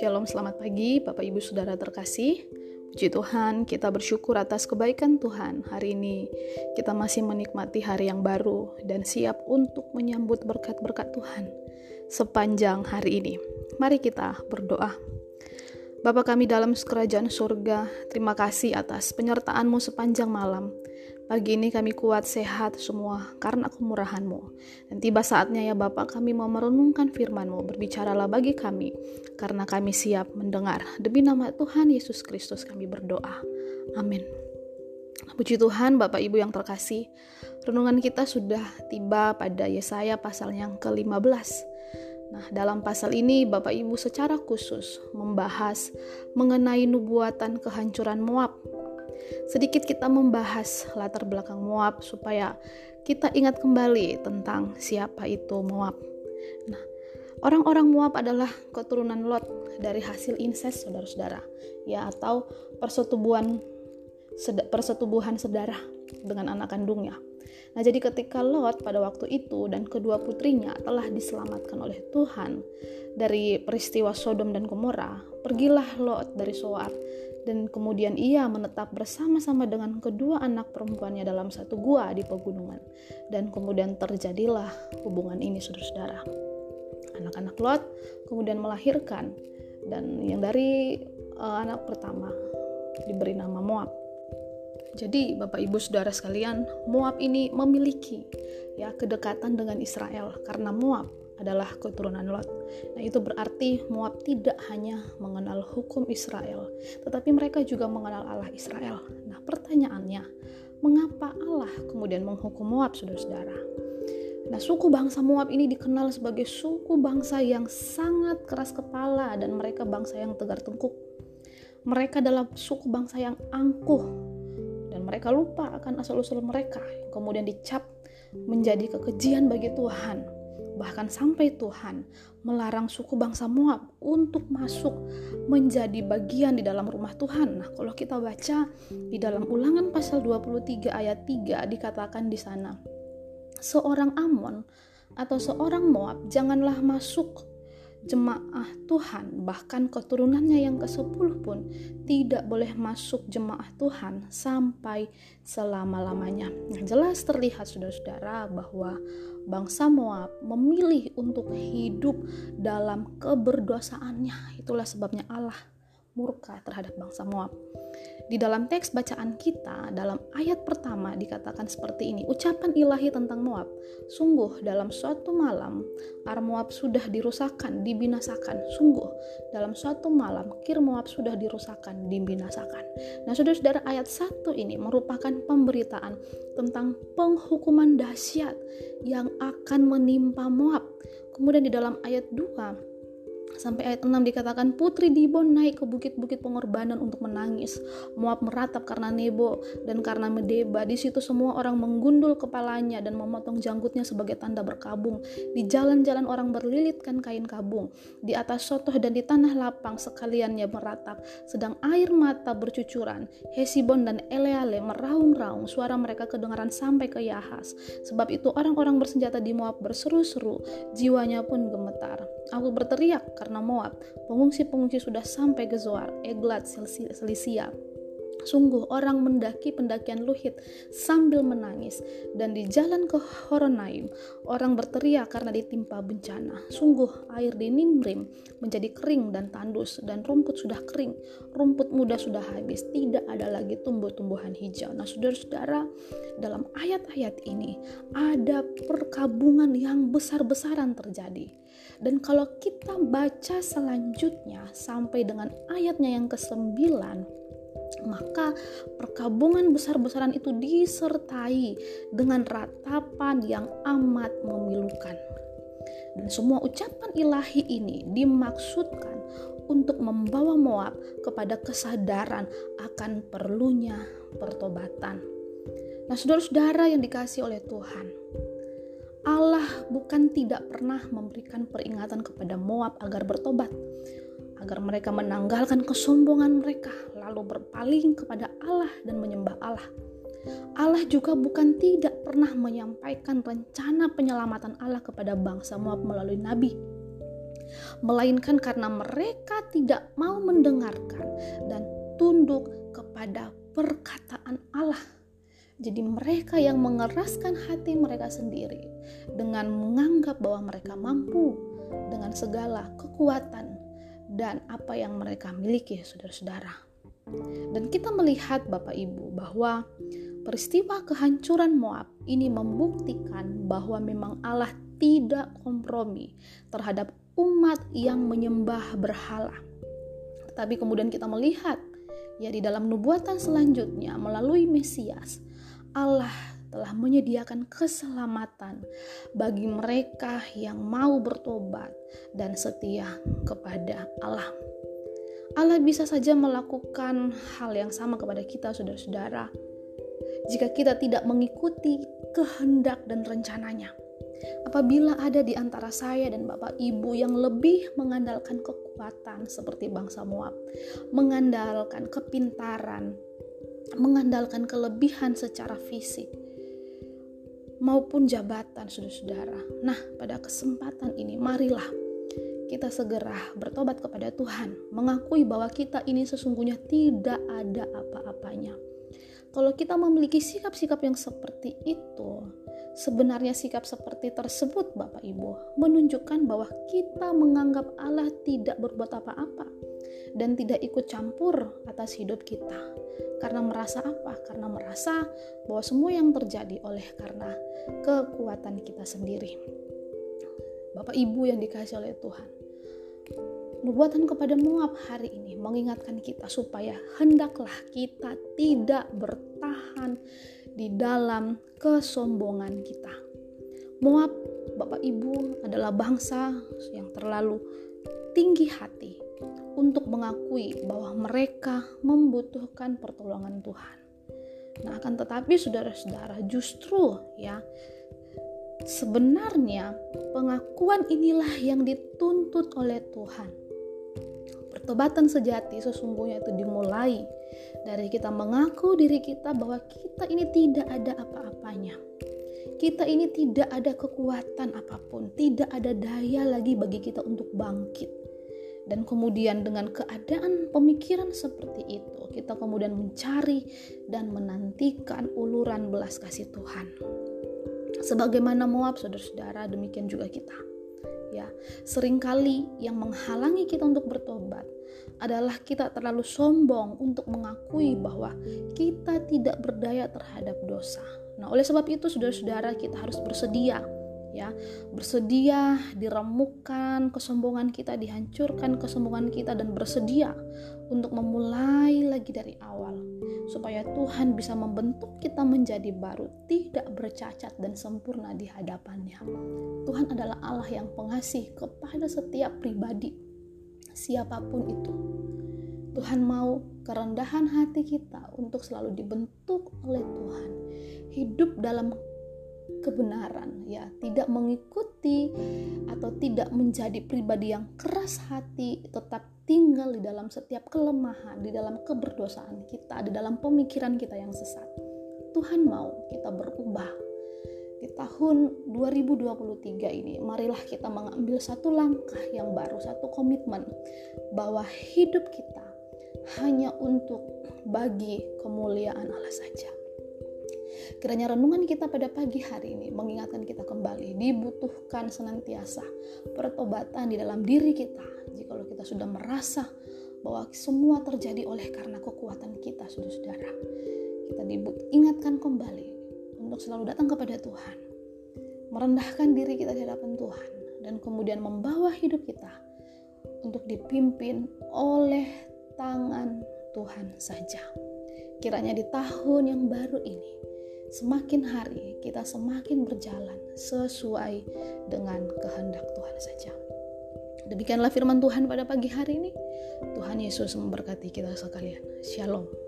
Shalom, selamat pagi Bapak Ibu Saudara terkasih. Puji Tuhan, kita bersyukur atas kebaikan Tuhan. Hari ini kita masih menikmati hari yang baru dan siap untuk menyambut berkat-berkat Tuhan sepanjang hari ini. Mari kita berdoa. Bapa kami dalam kerajaan surga, terima kasih atas penyertaan-Mu sepanjang malam. Pagi ini kami kuat sehat semua karena kemurahan-Mu. Dan tiba saatnya ya Bapak kami mau merenungkan firman-Mu. Berbicaralah bagi kami karena kami siap mendengar. Demi nama Tuhan Yesus Kristus kami berdoa. Amin. Puji Tuhan Bapak Ibu yang terkasih. Renungan kita sudah tiba pada Yesaya pasal yang ke-15. Nah, dalam pasal ini Bapak Ibu secara khusus membahas mengenai nubuatan kehancuran Moab sedikit kita membahas latar belakang Moab supaya kita ingat kembali tentang siapa itu Moab. Nah, orang-orang Moab adalah keturunan Lot dari hasil inses saudara-saudara, ya atau persetubuhan persetubuhan saudara dengan anak kandungnya. Nah, jadi ketika Lot pada waktu itu dan kedua putrinya telah diselamatkan oleh Tuhan dari peristiwa Sodom dan Gomora, pergilah Lot dari Soar dan kemudian ia menetap bersama-sama dengan kedua anak perempuannya dalam satu gua di pegunungan. Dan kemudian terjadilah hubungan ini saudara-saudara. Anak-anak Lot kemudian melahirkan dan yang dari uh, anak pertama diberi nama Moab. Jadi Bapak Ibu Saudara sekalian, Moab ini memiliki ya kedekatan dengan Israel karena Moab adalah keturunan Lot. Nah, itu berarti Moab tidak hanya mengenal hukum Israel, tetapi mereka juga mengenal Allah Israel. Nah, pertanyaannya, mengapa Allah kemudian menghukum Moab, saudara-saudara? Nah, suku bangsa Moab ini dikenal sebagai suku bangsa yang sangat keras kepala dan mereka bangsa yang tegar tengkuk. Mereka adalah suku bangsa yang angkuh dan mereka lupa akan asal-usul mereka yang kemudian dicap menjadi kekejian bagi Tuhan bahkan sampai Tuhan melarang suku bangsa Moab untuk masuk menjadi bagian di dalam rumah Tuhan. Nah, kalau kita baca di dalam Ulangan pasal 23 ayat 3 dikatakan di sana, seorang Amon atau seorang Moab janganlah masuk jemaah Tuhan, bahkan keturunannya yang ke-10 pun tidak boleh masuk jemaah Tuhan sampai selama-lamanya. Nah, jelas terlihat saudara-saudara bahwa bangsa Moab memilih untuk hidup dalam keberdosaannya. Itulah sebabnya Allah murka terhadap bangsa Moab. Di dalam teks bacaan kita, dalam ayat pertama dikatakan seperti ini, ucapan ilahi tentang Moab. Sungguh dalam suatu malam, Ar Moab sudah dirusakkan, dibinasakan. Sungguh dalam suatu malam, Kir Moab sudah dirusakkan, dibinasakan. Nah saudara-saudara ayat satu ini merupakan pemberitaan tentang penghukuman dahsyat yang akan menimpa Moab. Kemudian di dalam ayat 2 Sampai ayat 6 dikatakan putri Dibon naik ke bukit-bukit pengorbanan untuk menangis. Moab meratap karena Nebo dan karena Medeba. Di situ semua orang menggundul kepalanya dan memotong janggutnya sebagai tanda berkabung. Di jalan-jalan orang berlilitkan kain kabung. Di atas sotoh dan di tanah lapang sekaliannya meratap. Sedang air mata bercucuran. Hesibon dan Eleale meraung-raung. Suara mereka kedengaran sampai ke Yahas. Sebab itu orang-orang bersenjata di Moab berseru-seru. Jiwanya pun gemetar. Aku berteriak karena Moab. Pengungsi-pengungsi sudah sampai ke Zoar, Eglat, Selisia. Sungguh orang mendaki pendakian Luhit sambil menangis dan di jalan ke Horonaim orang berteriak karena ditimpa bencana. Sungguh air di Nimrim menjadi kering dan tandus dan rumput sudah kering, rumput muda sudah habis, tidak ada lagi tumbuh-tumbuhan hijau. Nah, saudara-saudara, dalam ayat-ayat ini ada perkabungan yang besar-besaran terjadi. Dan kalau kita baca selanjutnya sampai dengan ayatnya yang ke-9, maka perkabungan besar-besaran itu disertai dengan ratapan yang amat memilukan. Dan semua ucapan ilahi ini dimaksudkan untuk membawa Moab kepada kesadaran akan perlunya pertobatan. Nah, saudara-saudara yang dikasih oleh Tuhan, Allah bukan tidak pernah memberikan peringatan kepada Moab agar bertobat, agar mereka menanggalkan kesombongan mereka, lalu berpaling kepada Allah dan menyembah Allah. Allah juga bukan tidak pernah menyampaikan rencana penyelamatan Allah kepada bangsa Moab melalui nabi, melainkan karena mereka tidak mau mendengarkan dan tunduk kepada perkataan Allah. Jadi, mereka yang mengeraskan hati mereka sendiri dengan menganggap bahwa mereka mampu dengan segala kekuatan dan apa yang mereka miliki, saudara-saudara. Dan kita melihat, Bapak Ibu, bahwa peristiwa kehancuran Moab ini membuktikan bahwa memang Allah tidak kompromi terhadap umat yang menyembah berhala. Tapi kemudian kita melihat ya di dalam nubuatan selanjutnya melalui Mesias Allah telah menyediakan keselamatan bagi mereka yang mau bertobat dan setia kepada Allah. Allah bisa saja melakukan hal yang sama kepada kita, saudara-saudara, jika kita tidak mengikuti kehendak dan rencananya. Apabila ada di antara saya dan Bapak Ibu yang lebih mengandalkan kekuatan seperti bangsa Moab, mengandalkan kepintaran, mengandalkan kelebihan secara fisik maupun jabatan saudara-saudara. Nah, pada kesempatan ini marilah kita segera bertobat kepada Tuhan, mengakui bahwa kita ini sesungguhnya tidak ada apa-apanya. Kalau kita memiliki sikap-sikap yang seperti itu, sebenarnya sikap seperti tersebut Bapak Ibu menunjukkan bahwa kita menganggap Allah tidak berbuat apa-apa dan tidak ikut campur atas hidup kita. Karena merasa apa? Karena merasa bahwa semua yang terjadi oleh karena kekuatan kita sendiri. Bapak Ibu yang dikasih oleh Tuhan. Nubuatan kepada Moab hari ini mengingatkan kita supaya hendaklah kita tidak bertahan di dalam kesombongan kita. Moab, Bapak Ibu, adalah bangsa yang terlalu tinggi hati untuk mengakui bahwa mereka membutuhkan pertolongan Tuhan. Nah, akan tetapi saudara-saudara, justru ya sebenarnya pengakuan inilah yang dituntut oleh Tuhan. Pertobatan sejati sesungguhnya itu dimulai dari kita mengaku diri kita bahwa kita ini tidak ada apa-apanya. Kita ini tidak ada kekuatan apa pun, tidak ada daya lagi bagi kita untuk bangkit dan kemudian dengan keadaan pemikiran seperti itu, kita kemudian mencari dan menantikan uluran belas kasih Tuhan. Sebagaimana Moab, saudara-saudara, demikian juga kita. Ya, sering kali yang menghalangi kita untuk bertobat adalah kita terlalu sombong untuk mengakui bahwa kita tidak berdaya terhadap dosa. Nah, oleh sebab itu saudara-saudara kita harus bersedia ya. Bersedia diremukkan kesombongan kita dihancurkan kesombongan kita dan bersedia untuk memulai lagi dari awal. Supaya Tuhan bisa membentuk kita menjadi baru tidak bercacat dan sempurna di hadapannya. Tuhan adalah Allah yang pengasih kepada setiap pribadi siapa pun itu. Tuhan mau kerendahan hati kita untuk selalu dibentuk oleh Tuhan. Hidup dalam kebenaran ya. Tidak mengikuti atau tidak menjadi pribadi yang keras hati tetap tinggal di dalam setiap kelemahan di dalam keberdosaan kita di dalam pemikiran kita yang sesat. Tuhan mau kita berubah. Di tahun 2023 ini marilah kita mengambil satu langkah yang baru satu komitmen bahwa hidup kita hanya untuk bagi kemuliaan Allah saja Kiranya renungan kita pada pagi hari ini mengingatkan kita kembali dibutuhkan senantiasa pertobatan di dalam diri kita. Jikalau kita sudah merasa bahwa semua terjadi oleh karena kekuatan kita, saudara-saudara. Kita diingatkan kembali untuk selalu datang kepada Tuhan. Merendahkan diri kita di hadapan Tuhan dan kemudian membawa hidup kita untuk dipimpin oleh tangan Tuhan saja. Kiranya di tahun yang baru ini semakin hari kita semakin berjalan sesuai dengan kehendak Tuhan saja. Demikianlah firman Tuhan pada pagi hari ini. Tuhan Yesus memberkati kita sekalian. Shalom.